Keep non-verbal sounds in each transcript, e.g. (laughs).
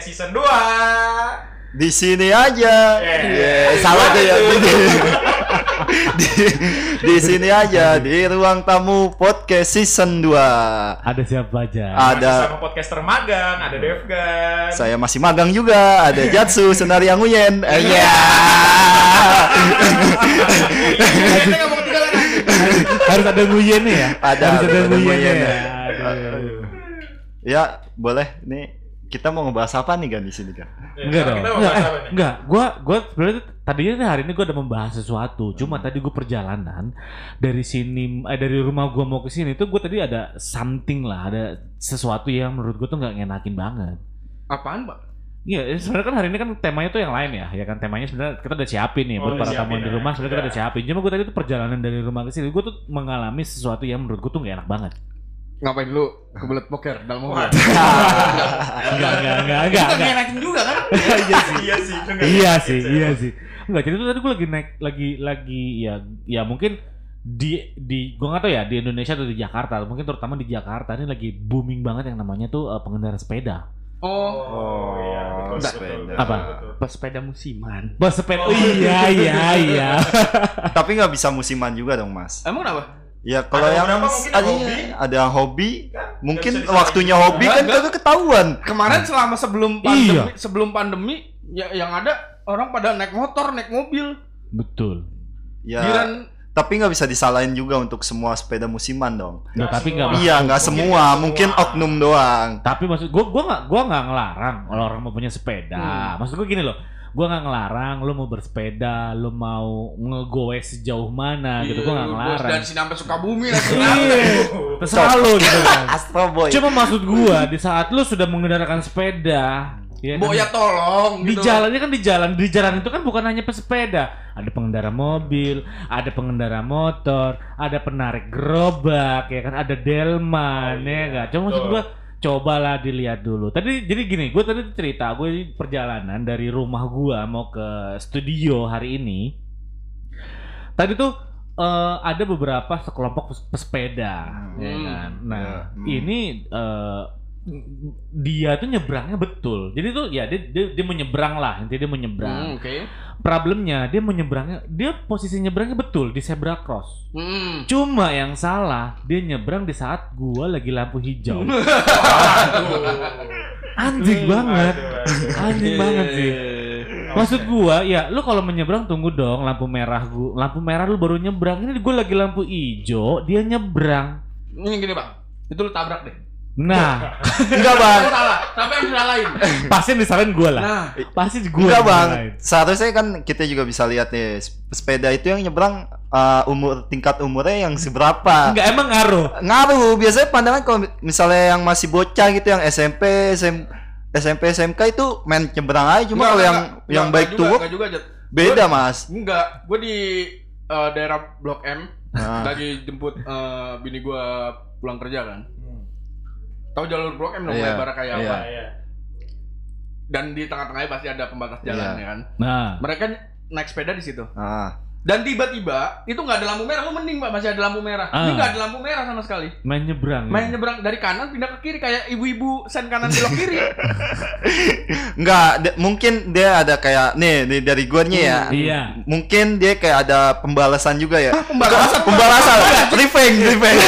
Podcast Season 2. Di sini aja. Yeah. Yeah, salah tuh ya. di, di sini aja di ruang tamu podcast season 2. Ada siapa aja? Ada sama podcaster magang, ada Devgan. saya masih magang juga, ada Jatsu, Senari yang Uyen. Eh, Iya. (laughs) Ketinggalan. Harus ada nguyennya ya? Ada, Harus ada nguyennya. ya. Aduh. Ya, boleh. Nih kita mau ngebahas apa nih kan di sini kan? Ya, Enggak dong. Kita mau Enggak, bahas eh, apa nih? enggak. Gua gua sebenarnya tadinya hari ini gua udah membahas sesuatu. Cuma Hmm. tadi gua perjalanan dari sini eh, dari rumah gua mau ke sini tuh gua tadi ada something lah, ada sesuatu yang menurut gua tuh nggak ngenakin banget. Apaan, Pak? Iya, eh, sebenarnya kan hari ini kan temanya tuh yang lain ya, ya kan temanya sebenarnya kita udah siapin nih Oh, buat para tamu di ya. rumah, sebenarnya kita Udah. udah siapin. Cuma gue tadi tuh perjalanan dari rumah ke sini, gue tuh mengalami sesuatu yang menurut gue tuh gak enak banget. Ngapain lu kebelet poker dalam mobil? (laughs) Enggak, enggak, enggak, enggak, Itu enggak. ngenakin juga kan? (laughs) (laughs) Iya sih. itu nggak Iya sih, gitu ya. iya sih. Enggak, jadi tuh tadi gue lagi naik, lagi, lagi ya, ya mungkin di di gue nggak tahu ya di Indonesia atau di Jakarta, mungkin terutama di Jakarta ini lagi booming banget yang namanya tuh eh, pengendara sepeda. Oh, Oh, iya, betul, betul, Apa? pas sepeda musiman. Bos sepeda, oh, iya, iya, iya. Tapi nggak bisa musiman juga dong, Mas. Emang kenapa? Ya kalau Ada yang ada, hobi. ada yang hobi, Kan? mungkin waktunya hobi Enggak, kan enggak. kagak ketahuan. Kemarin selama sebelum pandemi, Iya. sebelum pandemi ya yang ada orang pada naik motor, naik mobil. Betul. Ya, Giran tapi nggak bisa disalahin juga untuk semua sepeda musiman dong. Nah, tapi nggak Iya, nggak semua, mungkin oknum doang. Tapi maksud gua gua nggak gua nggak ngelarang kalau orang mau punya sepeda. Hmm. Maksud gua gini loh, gua nggak ngelarang lu mau bersepeda, lu mau ngegoes sejauh mana gitu, gua nggak Iya, ngelarang. dan sini sampai Sukabumi lah. Iya, terserah lu gitu kan. (laughs) Astro Boy. Cuma maksud gua di saat lu sudah mengendaraan sepeda, ya kan? Bo ya tolong di gitu. jalannya kan di jalan di jalan itu kan bukan hanya pesepeda ada pengendara mobil ada pengendara motor ada penarik gerobak ya kan ada delman Oh, ya iya. enggak cuma maksud gua cobalah dilihat dulu tadi jadi gini gue tadi cerita gue perjalanan dari rumah gua mau ke studio hari ini tadi tuh eh, ada beberapa sekelompok pes- pesepeda Hmm. ya kan nah Ya, hmm. ini eh, dia tuh nyebrangnya betul. Jadi tuh ya dia dia, dia menyeberang lah. Intinya dia menyeberang Hmm, Oke. problemnya dia menyeberangnya dia posisi nyebrangnya betul di zebra cross. Hmm. cuma yang salah dia nyebrang di saat gua lagi lampu hijau. (laughs) Anjing banget. anjing banget sih. Iya. maksud gua ya lu kalau menyeberang tunggu dong lampu merah gua. Lampu merah lu baru nyebrang. Ini gua lagi lampu hijau dia nyebrang. Ini gini bang, itu lu tabrak deh. Nah (laughs) Enggak, Bang. Yang salah, siapa yang disalahin? pasti yang disalahin gua lah Nah, pasti gua Enggak bang, seharusnya kan kita juga bisa lihat nih sepeda itu yang nyebrang uh, umur tingkat umurnya yang seberapa. enggak emang ngaruh Ngaruh, biasanya pandangan kalau misalnya yang masih bocah gitu yang SMP, SM, SMP, SMK itu main nyebrang aja. Cuma kalau yang enggak, yang enggak, baik Jat. beda mas. Enggak, gue di eh, daerah Blok M Nah, lagi jemput eh, bini gue pulang kerja kan. Tahu jalur Blok M dong, Iya, lebar kayak iya. apa? Dan di tengah-tengahnya pasti ada pembatas jalan Iya. ya kan. nah Mereka naik sepeda di situ. ah. Dan tiba-tiba itu nggak ada lampu merah, lu mending pak masih ada lampu merah. Ah. Ini nggak ada lampu merah sama sekali. main nyebrang ya. Main nyebrang dari kanan pindah ke kiri kayak ibu-ibu sen kanan belok kiri. (laughs) Enggak, de- mungkin dia ada kayak nih, nih dari guanya ya. iya Mungkin dia kayak ada pembalasan juga ya. (laughs) pembalasan? pembalasan, revenge, revenge.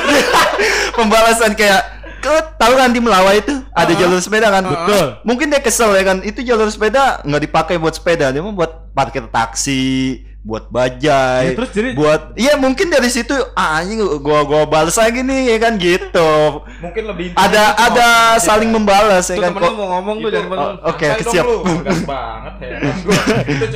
(laughs) pembalasan kayak ke tahu kan di Melawai itu ada jalur sepeda kan? betul Mungkin dia kesel ya kan. Itu jalur sepeda nggak dipakai buat sepeda, dia mau buat parkir taksi, buat bajai. Ya, terus jadi- buat iya mungkin dari situ ah anjing gua gua balas lagi nih ya kan gitu. Mungkin lebih Ada ada saling membalas ya Tuh kan. temen mau ngomong tuh jangan. Oh, Oke, siap. (laughs) banget ya.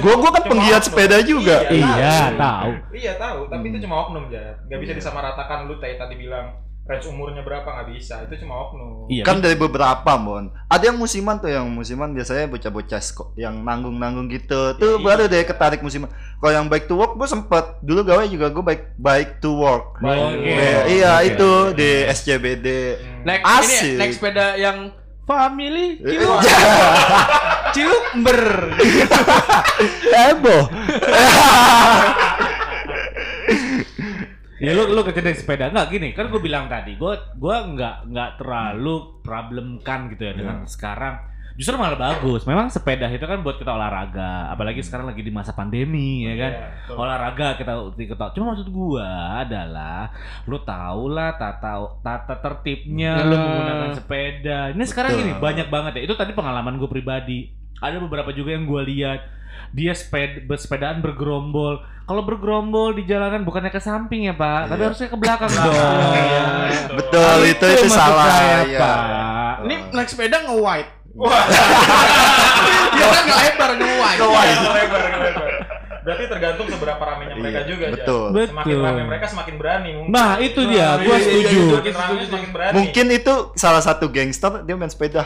Gua- gua kan penggiat oknum. sepeda juga. Iya, tahu. tahu. Iya tahu, tapi itu cuma oknum Jat. Gak bisa disamaratakan lu kayak tadi bilang range umurnya berapa nggak bisa. Itu cuma oknum. iya kan dari beberapa mon ada yang musiman tuh yang musiman biasanya bocah-bocah yang nanggung-nanggung gitu tuh Iya. baru deh ketarik musiman kalau yang bike to work gue sempet dulu gawe juga gue bike bike to work Oke. Eh, iya Oke. itu di SCBD Hmm. Naik Asik. ini naik sepeda yang family Eh, (laughs) cilu cilumber. heboh (laughs) Ya lu lu kerja dari sepeda. Nggak gini kan gue bilang tadi gue gue nggak nggak terlalu problem kan gitu ya dengan sekarang. Justru malah bagus. Memang sepeda itu kan buat kita olahraga apalagi sekarang lagi di masa pandemi ya kan? Iya, betul. olahraga kita kita cuma maksud gua adalah lu tau lah tata tata tertibnya lu menggunakan sepeda. Ini sekarang Betul. gini banyak banget ya. Itu tadi pengalaman gue pribadi. Ada beberapa juga yang gua lihat dia sepeda bersepedaan bergerombol kalau bergerombol di jalanan bukannya ke samping ya pak tapi Iya. harusnya ke belakang Iya, dong Betul, itu itu maksud salah. saya, iya. pak Ini naik sepeda nge-white. Wah, (laughs) Dia kan nge-lebar nge-white. iya, lebar, lebar. Berarti tergantung seberapa ramenya mereka Iya, juga. Jan. betul. Semakin Betul. rame mereka semakin berani mungkin. nah itu dia Nah, gua iya, iya, setuju iya, Semakin rame semakin berani. Mungkin itu salah satu gangster dia main sepeda.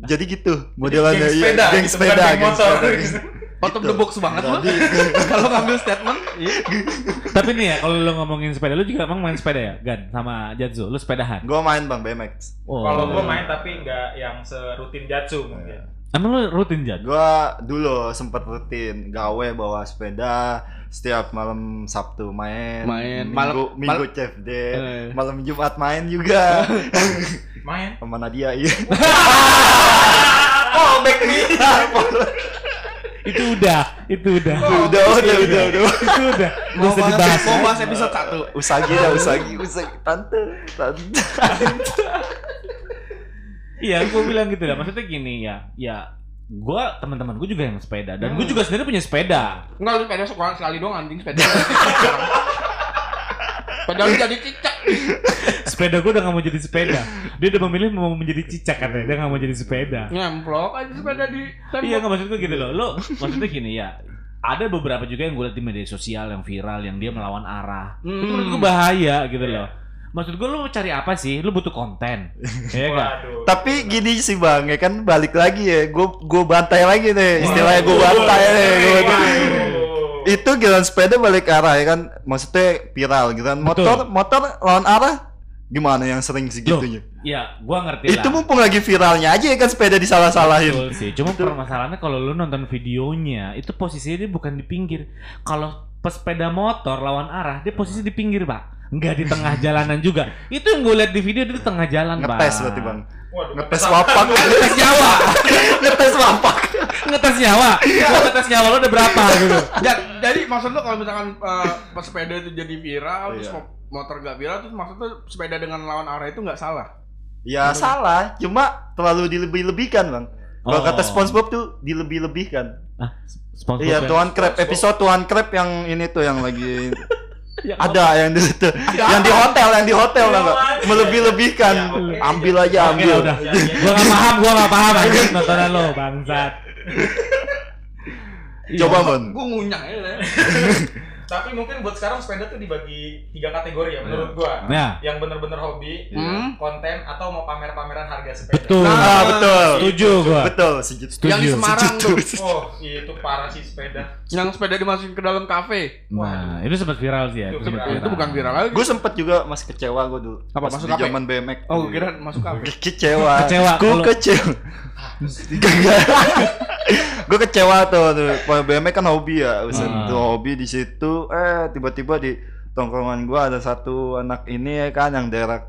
Jadi gitu modelannya geng iya, sepeda, geng gitu, sepeda, geng motor. Out of Gitu. the box banget lu. Jadi, (laughs) Kalau ngambil statement, iya. tapi nih ya kalau lu ngomongin sepeda lu juga emang main sepeda ya Gan sama Jatsu lu sepedahan gua main Bang BMX. oh. Kalau gue main tapi nggak yang serutin jatsu mungkin. emang lu rutin Jat Gua dulu sempet rutin gawe bawa sepeda setiap malam Sabtu main. Main. Minggu, Malam- minggu mal- chef day. Eh. Malam Jumat main juga. Main. (laughs) Sama Nadia iya. (laughs) Oh, back me. Itu udah itu udah udah, udah, udah, udah. itu udah Mau Nggak usah bahas, dibahas mau bahas episode 1. Usagi ya, usagi, usagi. Tante, tante. (laughs) iya gue bilang gitu lah maksudnya gini ya ya gue teman-teman gue juga yang sepeda dan gue juga sendiri punya sepeda Enggak lu sepeda sekolah sekali doang anjing sepeda. (laughs) Sepeda lu jadi cicak. Sepeda gue udah gak mau jadi sepeda dia udah memilih mau menjadi cicak katanya dia gak mau jadi sepeda Nyemplok aja sepeda di iya nggak maksud gue gitu loh lo maksudnya gini ya ada beberapa juga yang gue lihat di media sosial yang viral yang dia melawan arah itu Hmm. menurut gue bahaya gitu loh maksud gue lo cari apa sih lo butuh konten ya kan Waduh. Tapi gini sih bang, ya kan balik lagi ya. Gue gue bantai lagi nih, istilahnya gue bantai nih. Gua- Waduh. itu jalan sepeda balik arah ya kan, maksudnya viral gitu kan. Motor motor lawan arah gimana yang sering segitunya? ya gue ngerti Itu lah mumpung lagi viralnya aja ya kan sepeda disalah-salahin. Betul sih. Cuma permasalahannya kalau lu nonton videonya, itu posisinya dia bukan di pinggir. Kalau pesepeda motor lawan arah, dia posisi di pinggir, Pak. Enggak di tengah (laughs) jalanan juga. Itu yang gue lihat di video dia di tengah jalan, Pak. Ngetes berarti bang. Waduh, Ngetes wapak. Ngetes nyawa. (laughs) Ngetes wapak. Ngetes nyawa. Lu ngetes nyawa lu udah berapa gitu. (laughs) Ya, jadi maksud lu kalau misalkan eh, pas sepeda itu jadi viral terus Iya. mo- motor gak viral terus maksud lu sepeda dengan lawan arah itu nggak salah. Ya salah, cuma terlalu dilebih-lebihkan bang. Kalau Oh. kata SpongeBob tuh dilebih-lebihkan. Sponsor Iya, ya? Tuan Crab episode Tuan Crab yang ini tuh yang lagi (laughs) Ya, ada yang di situ. yang di hotel, yang di hotel lah, Mbak. Melebih-lebihkan. Ya, oke. Ambil aja, ambil. udah. (laughs) Ya, ya. Gua gak paham, gua gak paham (laughs) anjing nontonan lo, bangsat. Coba, Iya. Mon. Gue ngunyah ya. Tapi mungkin buat sekarang sepeda tuh dibagi tiga kategori ya menurut gua. Nah, Yang bener-bener hobi, Hmm. konten atau mau pamer-pameran harga sepeda. betul. Ah, betul. Setuju gua. Betul, setuju. Yang di Semarang (laughs) tuh. Oh, itu parah sih sepeda. Yang sepeda dimasukin ke dalam kafe. Nah, itu sempat viral sih ya. Itu sempat viral. Itu bukan viral lagi. Gue sempet juga masih kecewa gue dulu. Apa, Pas masuk apa? zaman BMX. Oh, kira masuk kafe. kecewa. Kecewa, kalau- kecewa. (laughs) gue kecewa tuh, tuh. BMX kan hobi ya, Ah. tuh hobi di situ. Eh tiba-tiba di tongkrongan gue ada satu anak ini ya kan yang daerah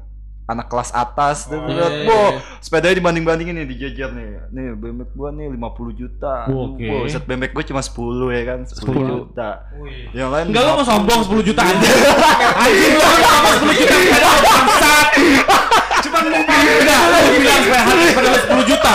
anak kelas atas tuh Oh, lihat, iya, "Boh, iya. sepedanya dibanding-bandingin nih dijejer nih. Nih BMX gua nih 50 juta. Oke. Wow, set BMX gua cuma 10 ya kan, 10, 10. juta. Wih. Yang lain Enggak lu mau 50. sombong 10 juta aja. (laughs) Anjing lu ngomong 10 juta bangsat. (laughs) Cuma lu bilang sepeda lu 10 juta.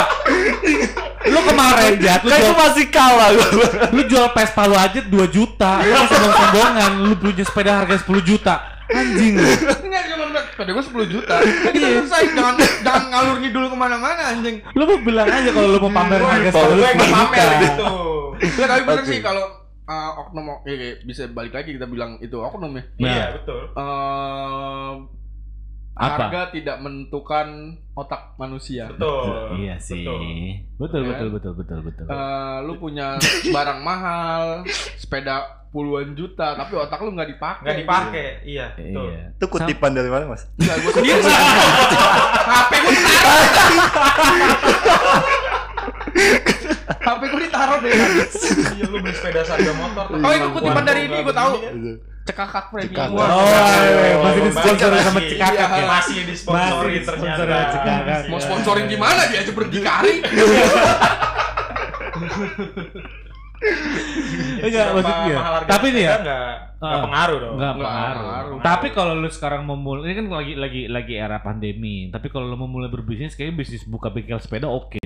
Lu kemarin Jat, lu jual gua masih kalah gua. lu jual Vespa lu aja 2 juta. Lu sombong-sombongan, lu punya sepeda harga 10 juta. Anjing. Enggak cuma sepeda gue 10 juta. Kan kita selesai jangan jangan ngalur ngidul ke mana-mana anjing. Lu mau bilang aja kalau lu mau pamer Gua harga sepeda lu gua 10 pamer gitu. Ya tapi bener sih kalau uh, oknum ya, ya, bisa balik lagi kita bilang itu oknum ya. Nah. Iya, betul. Eh, Apa? harga tidak menentukan otak manusia. Betul. Iya sih. Betul. Betul Ya. betul betul betul betul. Eh, lu punya barang mahal, sepeda puluhan juta, tapi otak lu nggak dipakai. Nggak dipakai. Iya, betul. Iya. Itu kutipan dari mana, Mas? Enggak, gue sendiri. HP gue ditaruh. HP gue ditaruh deh. Iya, lu beli sepeda seharga motor. Oh, itu kutipan dari ini, gua tahu. Cekakak premium. Cekakak. Oh, Oh, masih disponsori sama masih- Cikakak iya. ya. Masih disponsorin Masih ternyata. disponsori sama Cikakak. Mau sponsorin gimana dia aja berdikari. Enggak maksudnya. Tapi nih ya, sepeda nggak nggak Ah. pengaruh dong. Enggak Nggak pengaruh. pengaruh. Tapi kalau lu sekarang mau mulai ini kan lagi lagi lagi era pandemi. Tapi kalau lu mau mulai berbisnis kayaknya bisnis buka bengkel sepeda oke.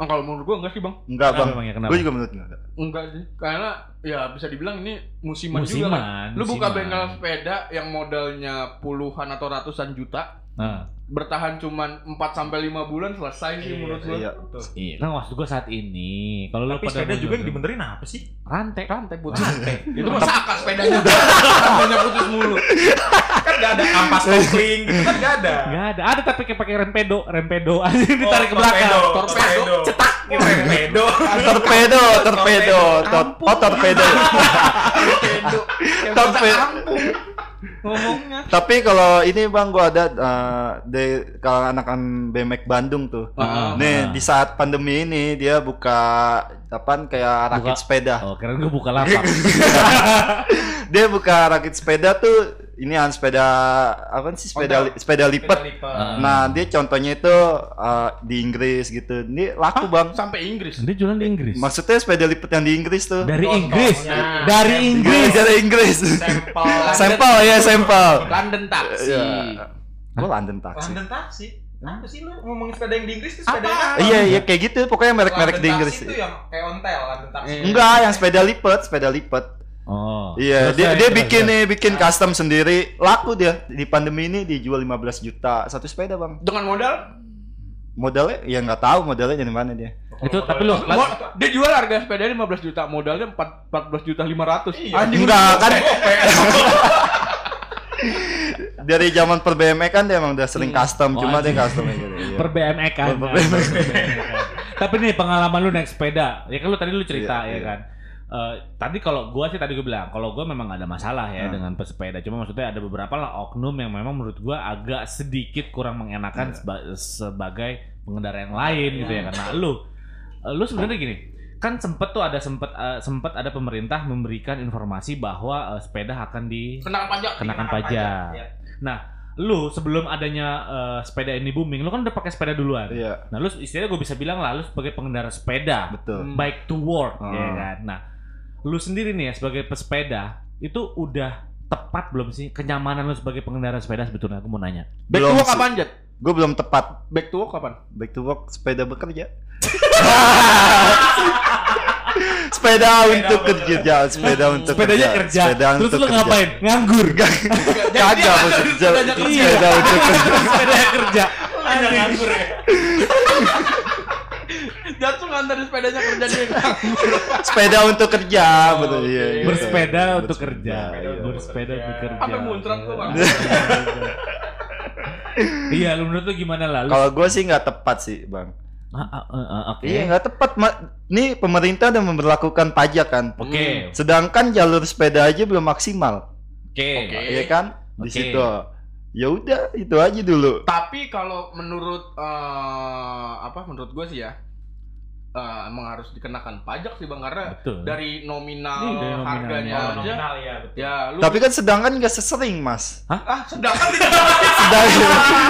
Oh, kalau menurut gua enggak sih, Bang. Enggak, Kenapa Bang. emangnya? Kenapa? Gue juga menurut enggak. Enggak sih. Karena ya bisa dibilang ini musiman, juga Musiman, kan. Lu buka bengkel sepeda yang modalnya puluhan atau ratusan juta, Nah, bertahan cuman 4 sampai 5 bulan selesai sih Iya, menurut gua. Iya. Iya kan maksud gua saat ini. Kalau lu Tapi pada sepeda juga yang dibenerin apa sih? rantai. Rantai putus. Itu mah saka sepedanya. Rantainya putus mulu. Kan nggak ada ampas kopling gitu kan nggak ada. Enggak ada. Ada tapi kayak pakai rempedo, rempedo (laughs) aja ditarik ke belakang. Torpedo, Torpedo. torpedo. cetak gitu torpedo. Torpedo, torpedo, Tor- oh torpedo. Torpedo. Torpedo. Ngomongnya. Tapi kalau ini bang, gua ada eh, di kalau anak-anak BMX Bandung tuh. Ah, Nih ah. di saat pandemi ini dia buka apaan kayak rakit Buka- sepeda. Oh, keren gua buka lapak. (laughs) Dia buka rakit sepeda tuh ini an sepeda apa sih sepeda li- sepeda lipat. Ah. Nah dia contohnya itu eh, di Inggris gitu. Ini laku bang. Sampai Inggris. Dia jualan di Inggris. Maksudnya sepeda lipat yang di Inggris tuh. Dari Contohnya. Inggris. Nah. Dari Inggris. Dari Inggris. Sampel. (laughs) Sampel ya sampel. London taksi. Iya. Gua London taksi. London taksi. Apa sih lu ngomongin sepeda yang di Inggris tuh sepeda Apa? Iya iya kayak gitu pokoknya merek-merek di Inggris. itu yang kayak ontel London taksi. Enggak, yang sepeda lipat, sepeda lipat. Oh. Iya, dia dia bikin nih, bikin custom sendiri. Laku dia di pandemi ini dijual 15 juta satu sepeda, Bang. Dengan modal Modalnya ya nggak tahu modalnya dari mana dia. Itu tapi lu dia jual harga sepedanya 15 juta, modalnya 4 14 juta 500. Iya. Anjing Enggak, kan (laughs) dari zaman per BMX kan dia emang udah sering Hmm. custom, Oh, cuma dia anjing. custom gitu. Iya. per BMX kan. Per BMX. Tapi nih pengalaman lu naik sepeda, ya kan lu tadi lu cerita Iya, ya iya. kan. Eh, tadi kalau gua sih tadi gua bilang kalau gua memang nggak ada masalah ya Hmm. dengan pesepeda cuma maksudnya ada beberapa lah oknum yang memang menurut gua agak sedikit kurang mengenakan Iya. seba- sebagai pengendara yang lain gitu ya karena lu eh, lu sebenarnya gini kan sempet tuh ada sempet eh, sempet ada pemerintah memberikan informasi bahwa eh, sepeda akan di kenakan pajak. kenakan pajak. Iya. Nah, lu sebelum adanya eh, sepeda ini booming, lu kan udah pakai sepeda duluan. Iya, Nah, lu istilahnya gue bisa bilang lah, lu sebagai pengendara sepeda, betul. Hmm. bike to work, Ah. ya kan. Nah, lu sendiri nih ya sebagai pesepeda, itu udah tepat belum sih kenyamanan lu sebagai pengendara sepeda sebetulnya? Aku mau nanya. Back to Belum work sih. kapan, Jet? Gue belum tepat Back to work kapan? back to work sepeda bekerja. (laughs) sepeda untuk kerja, sepeda untuk Sepedanya kerja. kerja, Sepeda terus untuk lu kerja. ngapain? Nganggur. (laughs) Kagak maksudnya sepeda untuk (laughs) kerja. sepeda kerja. Ada nganggur ya. Jat tuh nganterin sepedanya kerja dia. (laughs) sepeda untuk kerja Oh, betul iya, iya. Bersepeda untuk Bersepeda, kerja. iya. Bersepeda untuk kerja. Sampai muncrat gua, Bang. Iya, lu menurut lu gimana lah? Lu Kalau gue sih nggak tepat sih bang. Ah, ah, ah, ah, Oke. Iya nggak tepat. Ma- Nih pemerintah udah memperlakukan pajak kan. Oke. Sedangkan jalur sepeda aja belum maksimal, Oke. Oke. Iya kan? Di Oke. situ. Ya udah itu aja dulu. Tapi kalau menurut eh, apa menurut gue sih ya eh, emang harus dikenakan pajak sih bang karena Betul. dari nominal, Iya, dari nominal. harganya Oh, aja nominal ya betul. ya lu Tapi kan sedangkan nggak sesering mas. ah sedangkan (laughs) Sedang,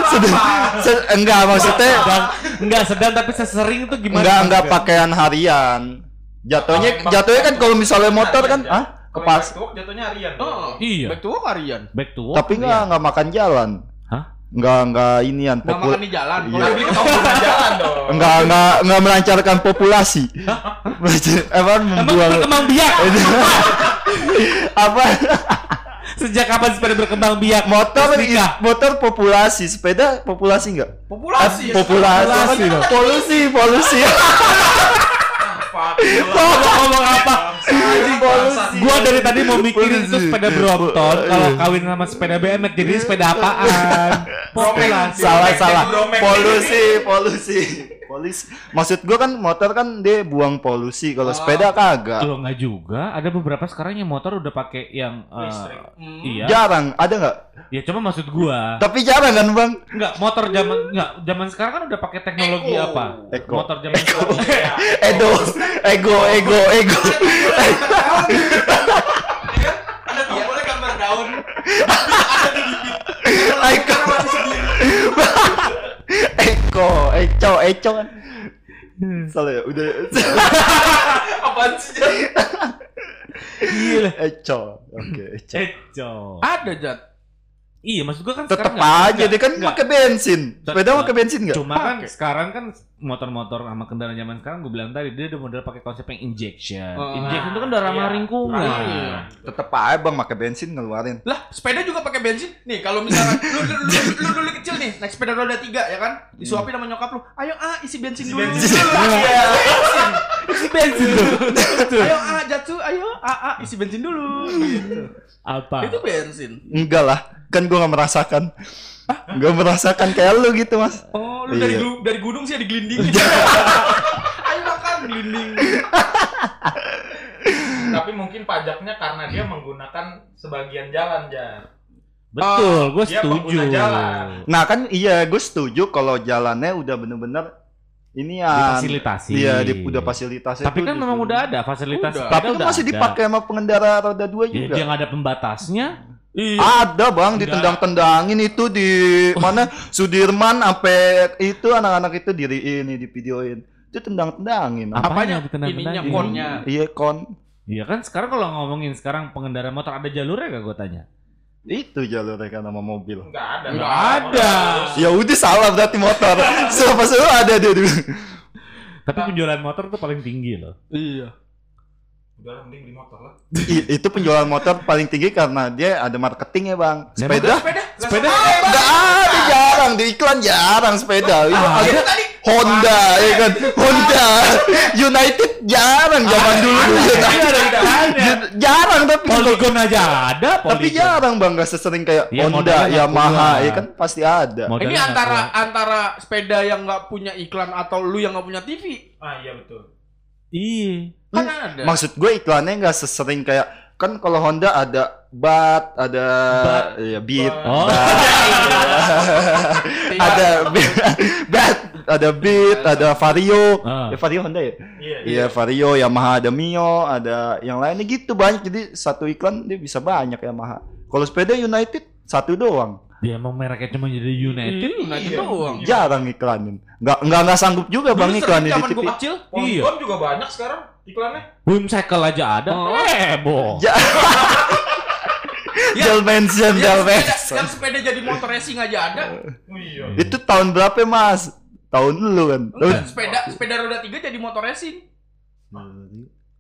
sedang, (laughs) se- enggak maksudnya sedang enggak sedang tapi sesering itu gimana? enggak enggak pakaian harian. Jatuhnya Oh, jatuhnya kan kalau misalnya motor kan, Harian, ah kepas. back to work jatuhnya harian. oh, Iya. back to work harian Back to work. Tapi nggak iya. nggak makan jalan. Nggak nggak inian nggak popul makan di jalan Iya. Kalau beli ke jalan dong. enggak enggak enggak melancarkan populasi. apa Emang membuang berkembang biak? (laughs) apa Sejak kapan sepeda berkembang biak? motor motor populasi sepeda populasi enggak populasi populasi Populasi dong. polusi polusi (laughs) mau ngomong apa? Gua dari tadi mau mikirin itu sepeda Brompton kalau Iya. kawin sama sepeda BMX jadi sepeda apaan? Populasi. salah salah polusi polusi polusi maksud gua kan motor kan dia buang polusi kalau sepeda kagak Kalau nggak juga, ada beberapa sekarang yang motor udah pakai yang eh. Hmm. iya. jarang ada nggak Ya cuma maksud gua, tapi jarang kan bang nggak motor zaman nggak zaman sekarang kan udah pakai teknologi Eko. apa? Eko. Motor zaman sekarang. (laughs) Iya. Ego ego ego Ada boleh nggak daun. Eko. Eko, Eco, Eco kan. Salah ya, udah. Apaan sih? Gila. Eco. Oke, Eco. Eco. Ada Jat. Iya, maksud gua kan Tetep sekarang nggak- aja dia kan pakai bensin. Sepeda pakai bensin enggak? Cuma kan sekarang kan motor-motor sama kendaraan zaman sekarang gue bilang tadi dia udah model pakai konsep yang injection. Oh. injection itu kan udah ramah Iya. lingkungan. Iya. Tetep aja Bang pakai bensin ngeluarin. Lah, sepeda juga pakai bensin. Nih, kalau misalkan (laughs) lu, lu, lu, lu, lu dulu kecil nih, naik sepeda roda tiga ya kan? Disuapin sama nyokap lu. Ayo ah, isi bensin dulu. bensin. Iya. Isi bensin tuh. ayo ah, Jatsu, ayo ah, ah, isi bensin dulu. Gitu. Apa? Itu bensin. Enggak lah, kan gua nggak merasakan. Gak merasakan kayak lu gitu mas. Oh, lu dari Iya. dari gunung sih ya digelindingin. (laughs) ayo makan gelinding. Tapi mungkin pajaknya karena dia menggunakan sebagian jalan, Jar. Betul, gue dia setuju. jalan. Nah kan iya gue setuju kalau jalannya udah bener-bener ini ya. Difasilitasi. Iya, di, udah fasilitasnya. Tapi kan memang udah ada fasilitas. Udah. Tapi kan udah masih ada. dipakai sama pengendara roda dua Ya, juga. dia nggak ada pembatasnya. Iya. Ada bang, ditendang-tendangin itu di (laughs) mana Sudirman sampai itu anak-anak itu diri ini di videoin. Itu tendang-tendangin. Apa? Apanya? Ditendang-tendangin? Ininya konnya. Iya kon. Iya kan sekarang kalau ngomongin sekarang pengendara motor ada jalurnya gak gue tanya? Itu jalurnya kan sama mobil. Enggak ada. Nggak ada. Ya udah salah berarti motor. (laughs) Siapa sih ada dia dulu. Tapi penjualan motor tuh paling tinggi loh. Iya. Udah mending beli motor lah. I- itu penjualan motor paling tinggi karena dia ada marketingnya bang. Sepeda? Sepeda. Sepeda Nggak ada jarang di iklan jarang sepeda. Ah, ada tadi Honda ya kan? Honda. United jarang zaman dulu. United. jarang tapi Polygon aja ada. tapi jarang bang. Nggak sesering kayak Iya, Honda Yamaha ya kan? Pasti ada. Ini antara antara sepeda yang nggak punya iklan atau lu yang nggak punya TV Ah iya betul. Iya. kan ada. maksud gue iklannya nggak sesering kayak kan kalau Honda ada bat ada Bat. ya beat. Oh. (laughs) (laughs) ada bat ada beat ada vario Ah. ya vario Honda ya Iya. Iya Vario, Yamaha ada Mio, ada yang lainnya gitu banyak. Jadi satu iklan dia bisa banyak Yamaha. Kalau sepeda United satu doang. Dia emang mereknya cuma jadi United. Nah, itu Iya. doang. Jarang iklanin. Nggak nggak nggak sanggup juga bang Dulu iklan sering di TV. gua kecil. Iya. Juga banyak sekarang iklannya. Boom cycle aja ada. Oh. Heboh. Ja Ya. Jal mention, Jal Yang yang sepeda jadi motor racing aja ada. Oh iya. Itu tahun berapa mas? Tahun dulu kan? Enggak, sepeda sepeda roda tiga jadi motor racing.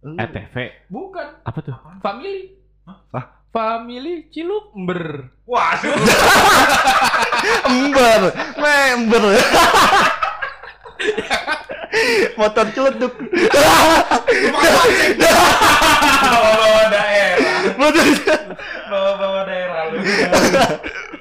ETV. Bukan, Apa tuh? family. Hah? Family Cilukber. Waduh. Ember, member. Motor celeduk. Bawa-bawa daerah. Motor Bawa-bawa daerah lu.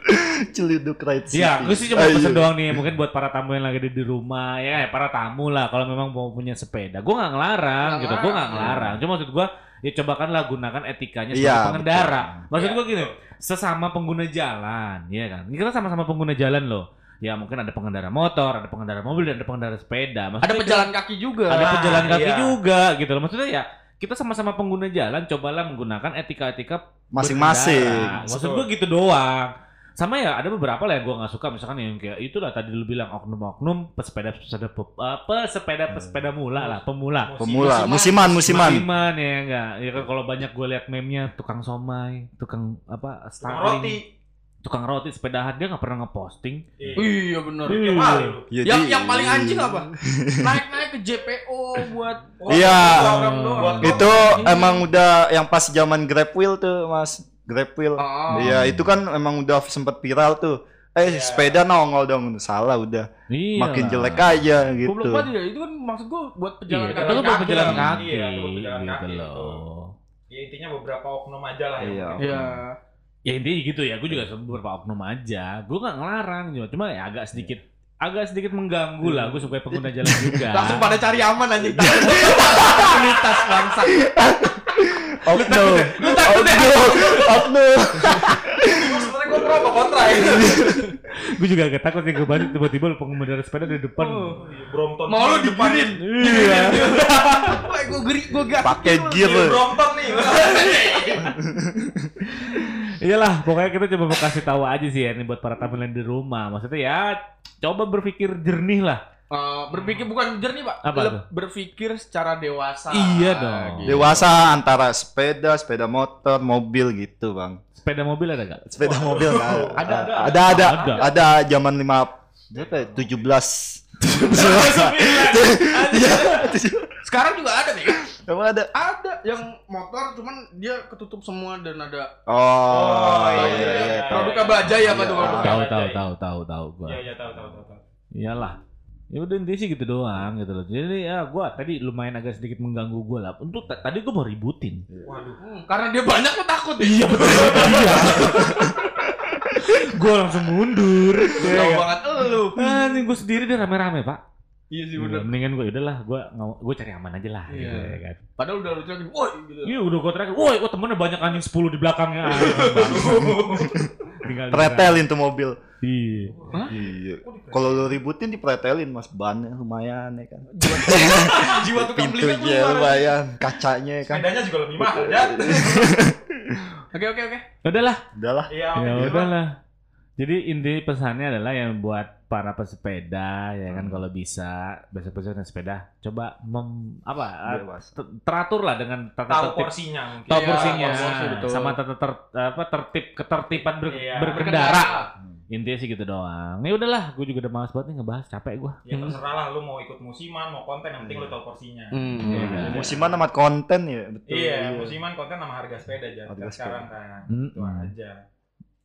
(laughs) celeduk ride city. Ya, gue sih cuma Ayo. pesen doang nih, mungkin buat para tamu yang lagi di, di rumah, ya para tamu lah, kalau memang mau punya sepeda, gue nggak ngelarang gitu, gue nggak ngelarang. Cuma maksud gue, ya cobakanlah gunakan etikanya sebagai Iya, pengendara. Maksud Iya, gue gini, sesama pengguna jalan, ya kan? Ini kita sama-sama pengguna jalan loh. Ya mungkin ada pengendara motor, ada pengendara mobil, dan ada pengendara sepeda. Maksudnya Ada pejalan kaki juga. ada Ah, pejalan kaki iya. juga gitu loh. Maksudnya ya kita sama-sama pengguna jalan, cobalah menggunakan etika-etika Masing-masing. Maksud gue gitu doang. Sama ya ada beberapa lah yang gue nggak suka misalkan yang kayak itulah tadi lu bilang oknum-oknum pesepeda pesepeda pe- apa pesepeda pesepeda mula lah pemula Pemula, musiman, musiman. musiman ya enggak ya kan kalau banyak gue liat meme-nya tukang somai tukang apa Tukang Starling roti. tukang roti sepedahan dia nggak pernah ngeposting Iya. Iya benar. Iya. Ya, Yang yang paling anjing apa? (laughs) Naik-naik ke JPO buat Iya. Itu emang udah yang pas zaman Grab Wheel tuh, Mas. Grab Wheel. Oh. Iya, itu kan emang udah sempet viral tuh. Eh, Iya. sepeda nongol dong. Salah udah. iya Makin lah. jelek aja gitu. Goblok banget ya. Itu kan maksud gua buat iya pejalan kaki. lu buat pejalan Iya, kaki iya, buat pejalan gitu kaki, loh Ya intinya beberapa oknum aja lah yang Iya. Iya. ya intinya gitu ya gue juga beberapa oknum aja gue nggak ngelarang cuma cuma ya agak sedikit agak sedikit mengganggu lah gue sebagai pengguna (laughs) jalan juga Langsung pada cari aman anjing. (laughs) Komunitas bangsa. (laughs) Oknum. Oknum. Oknum. Gua sebenarnya gua pro apa kontra ini. gue juga agak takut ya gue balik tiba-tiba lu pengendara sepeda di depan Oh. Brompton. Mau lu di depan. digirin. iya (laughs) gua geri, gua gas. Pakai gear. Iya, Brompton nih. (laughs) Iyalah, pokoknya kita coba mau kasih tahu aja sih ya ini buat para tampilan di rumah. Maksudnya ya coba berpikir jernih lah. Eh, berpikir bukan jernih pak, Apa Leb- berpikir secara dewasa. Iya dong. Gitu. Dewasa antara sepeda, sepeda motor, mobil gitu, Bang. Sepeda mobil ada gak? Sepeda mobil nggak ada. Ada, ada, ada, ada, Ada. ada zaman lima berapa ya? 17. (laughs) Sekarang juga ada nih. Emang ada? Ada yang motor cuman dia ketutup semua dan ada Oh, iya, iya, iya, iya. iya. tahu. produk Bajai apa tuh? Iya. produk Tahu ada, tahu iya. tahu tahu tahu gua. Iya iya tahu tahu tahu. tahu. Iyalah. Ya udah intinya sih gitu doang gitu loh. Jadi ya gua tadi lumayan agak sedikit mengganggu gua lah. Untuk ta- tadi gua mau ributin. Waduh. Hmm, karena dia banyak lo takut ya. Iya betul. (laughs) Iya. gua langsung mundur. Tahu Iya, banget lu. Anjing gua sendiri deh rame-rame, Pak. Iya sih Iya, bener. mendingan gue udahlah, gue gue cari aman aja lah. Iya. Gitu, ya kan. Padahal udah lu teriakin, woi gitu. Iya udah gue terakhir, woi, wah temennya banyak anjing 10 di belakangnya. (laughs) Tinggal Pretelin tuh mobil. Iya. Iya. Kalau lu ributin dipretelin Mas bannya lumayan ya kan. Jiwa (laughs) tukang belinya Pintunya keluar. lumayan, kacanya kan. Sepedanya juga lebih mahal ya. (laughs) Oke oke oke. Udahlah, Udahlah. Iya. ya udahlah. Jadi inti pesannya adalah yang buat para pesepeda ya kan Hmm. kalau bisa naik sepeda coba mem, apa eh, Dewasa. ter- teratur lah dengan tata Tahu tertib porsinya mungkin. tahu Iya, porsinya porsi, betul. sama tata ter- apa tertib ketertiban ber- Iya. berkendara intinya sih gitu doang ya udahlah gue juga udah malas banget nih ngebahas capek gue Ya terserah lah lu mau ikut musiman, mau konten yang penting lu tahu porsinya. Hmm. Iya, kan? Musiman sama konten ya, betul. Iya, musiman konten sama harga sepeda aja Harga sekarang kan. Hmm. Itu aja.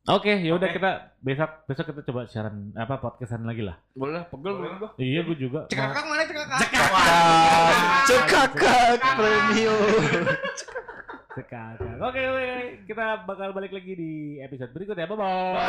oke ya udah Oke. kita besok besok kita coba siaran apa podcastan lagi lah Boleh pegel gue. gua. iya gue juga Cekakak mana cekakak? Cekakak, cekakak premium. Sekarang. Oke, okay, okay. kita bakal balik lagi di episode berikutnya. Bye bye.